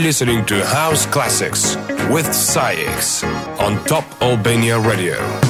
Listening to House Classics with SAIX on Top Albania Radio.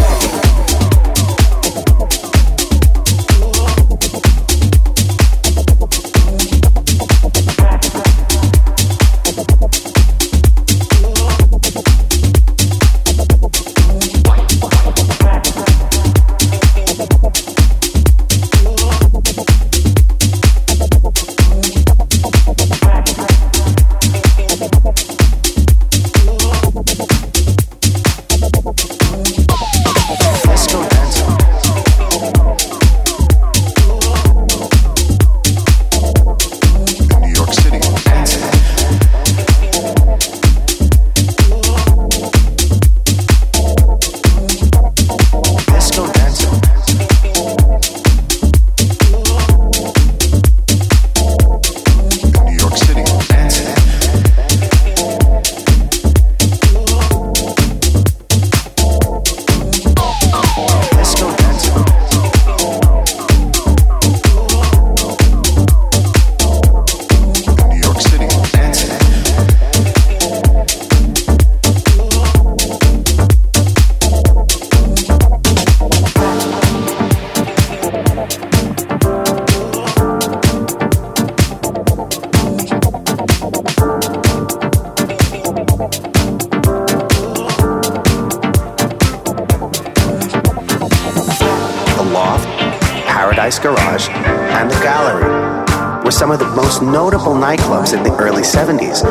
Notable nightclubs in the early 70s,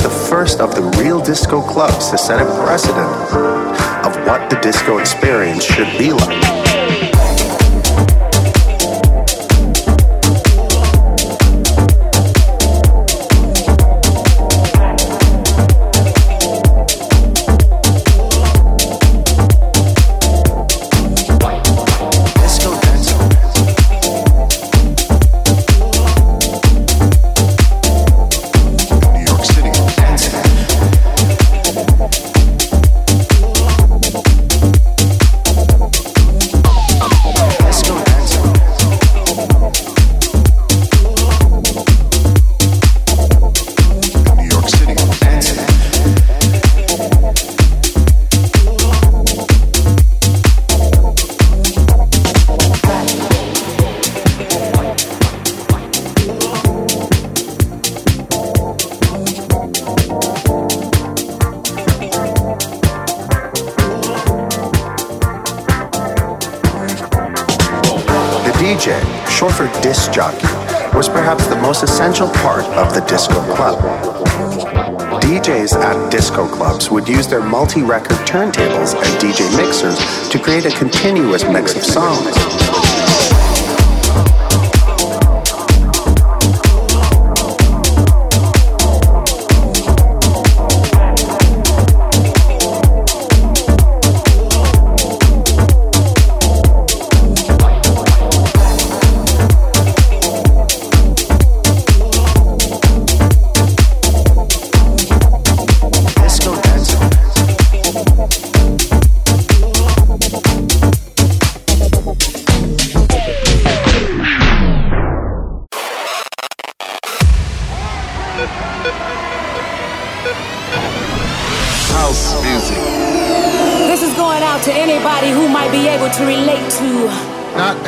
the first of the real disco clubs to set a precedent of what the disco experience should be like. Use their multi record turntables and DJ mixers to create a continuous mix of songs.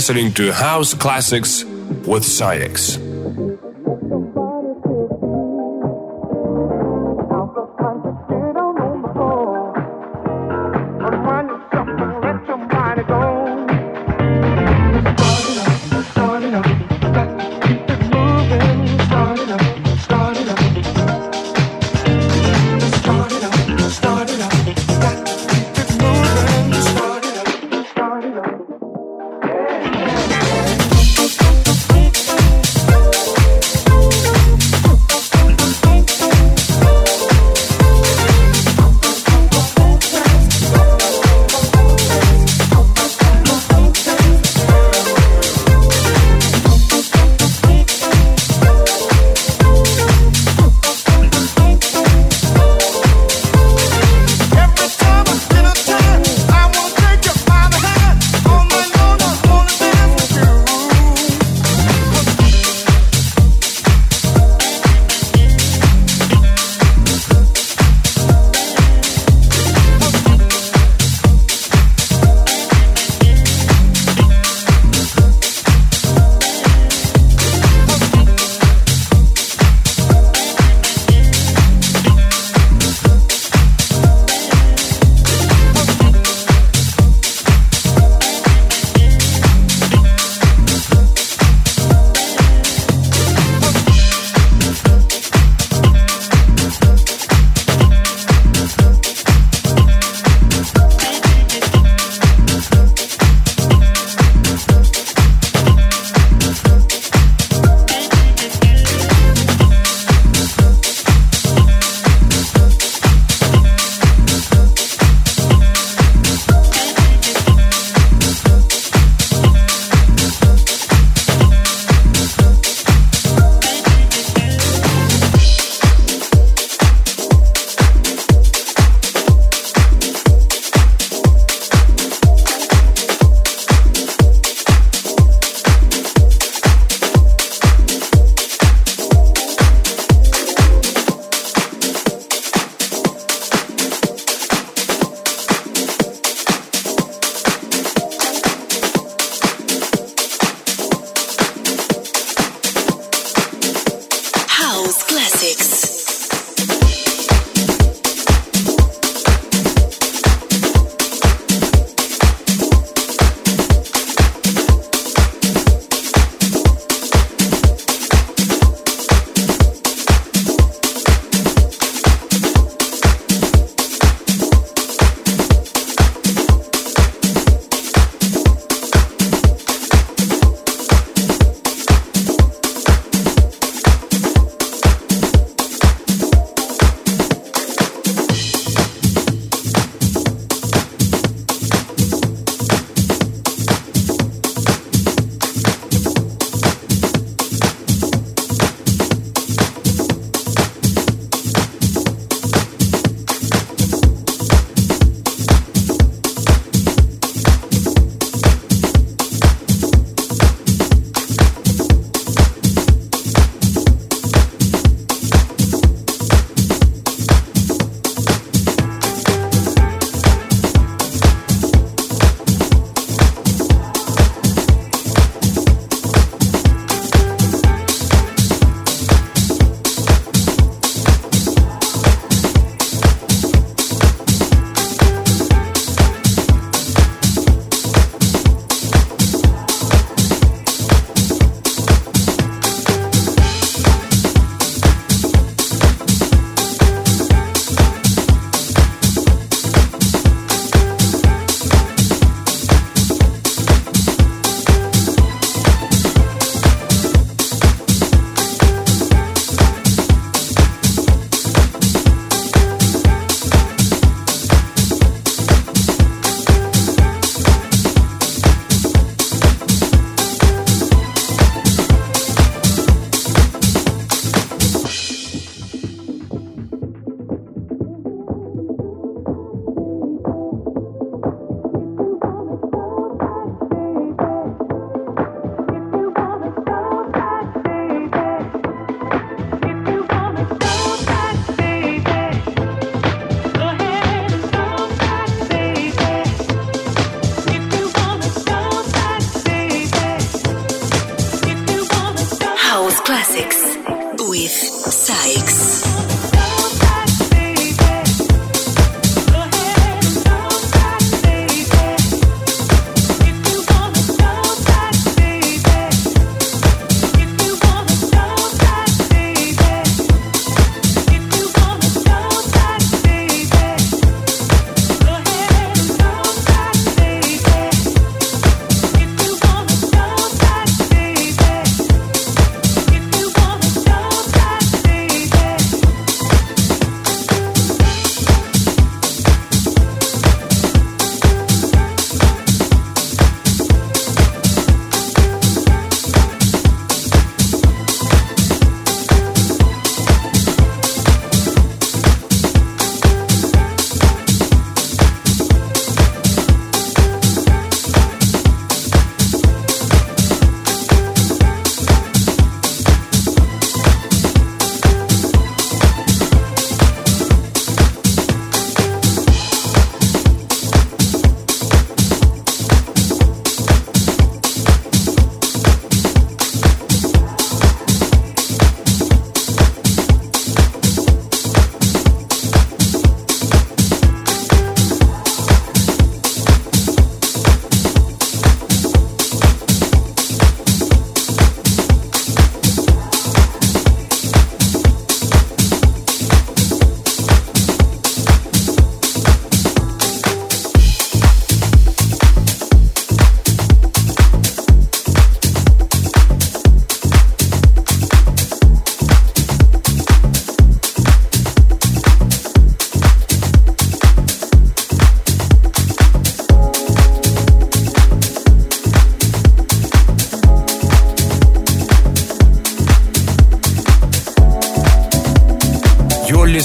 Listening to House Classics with SAIX.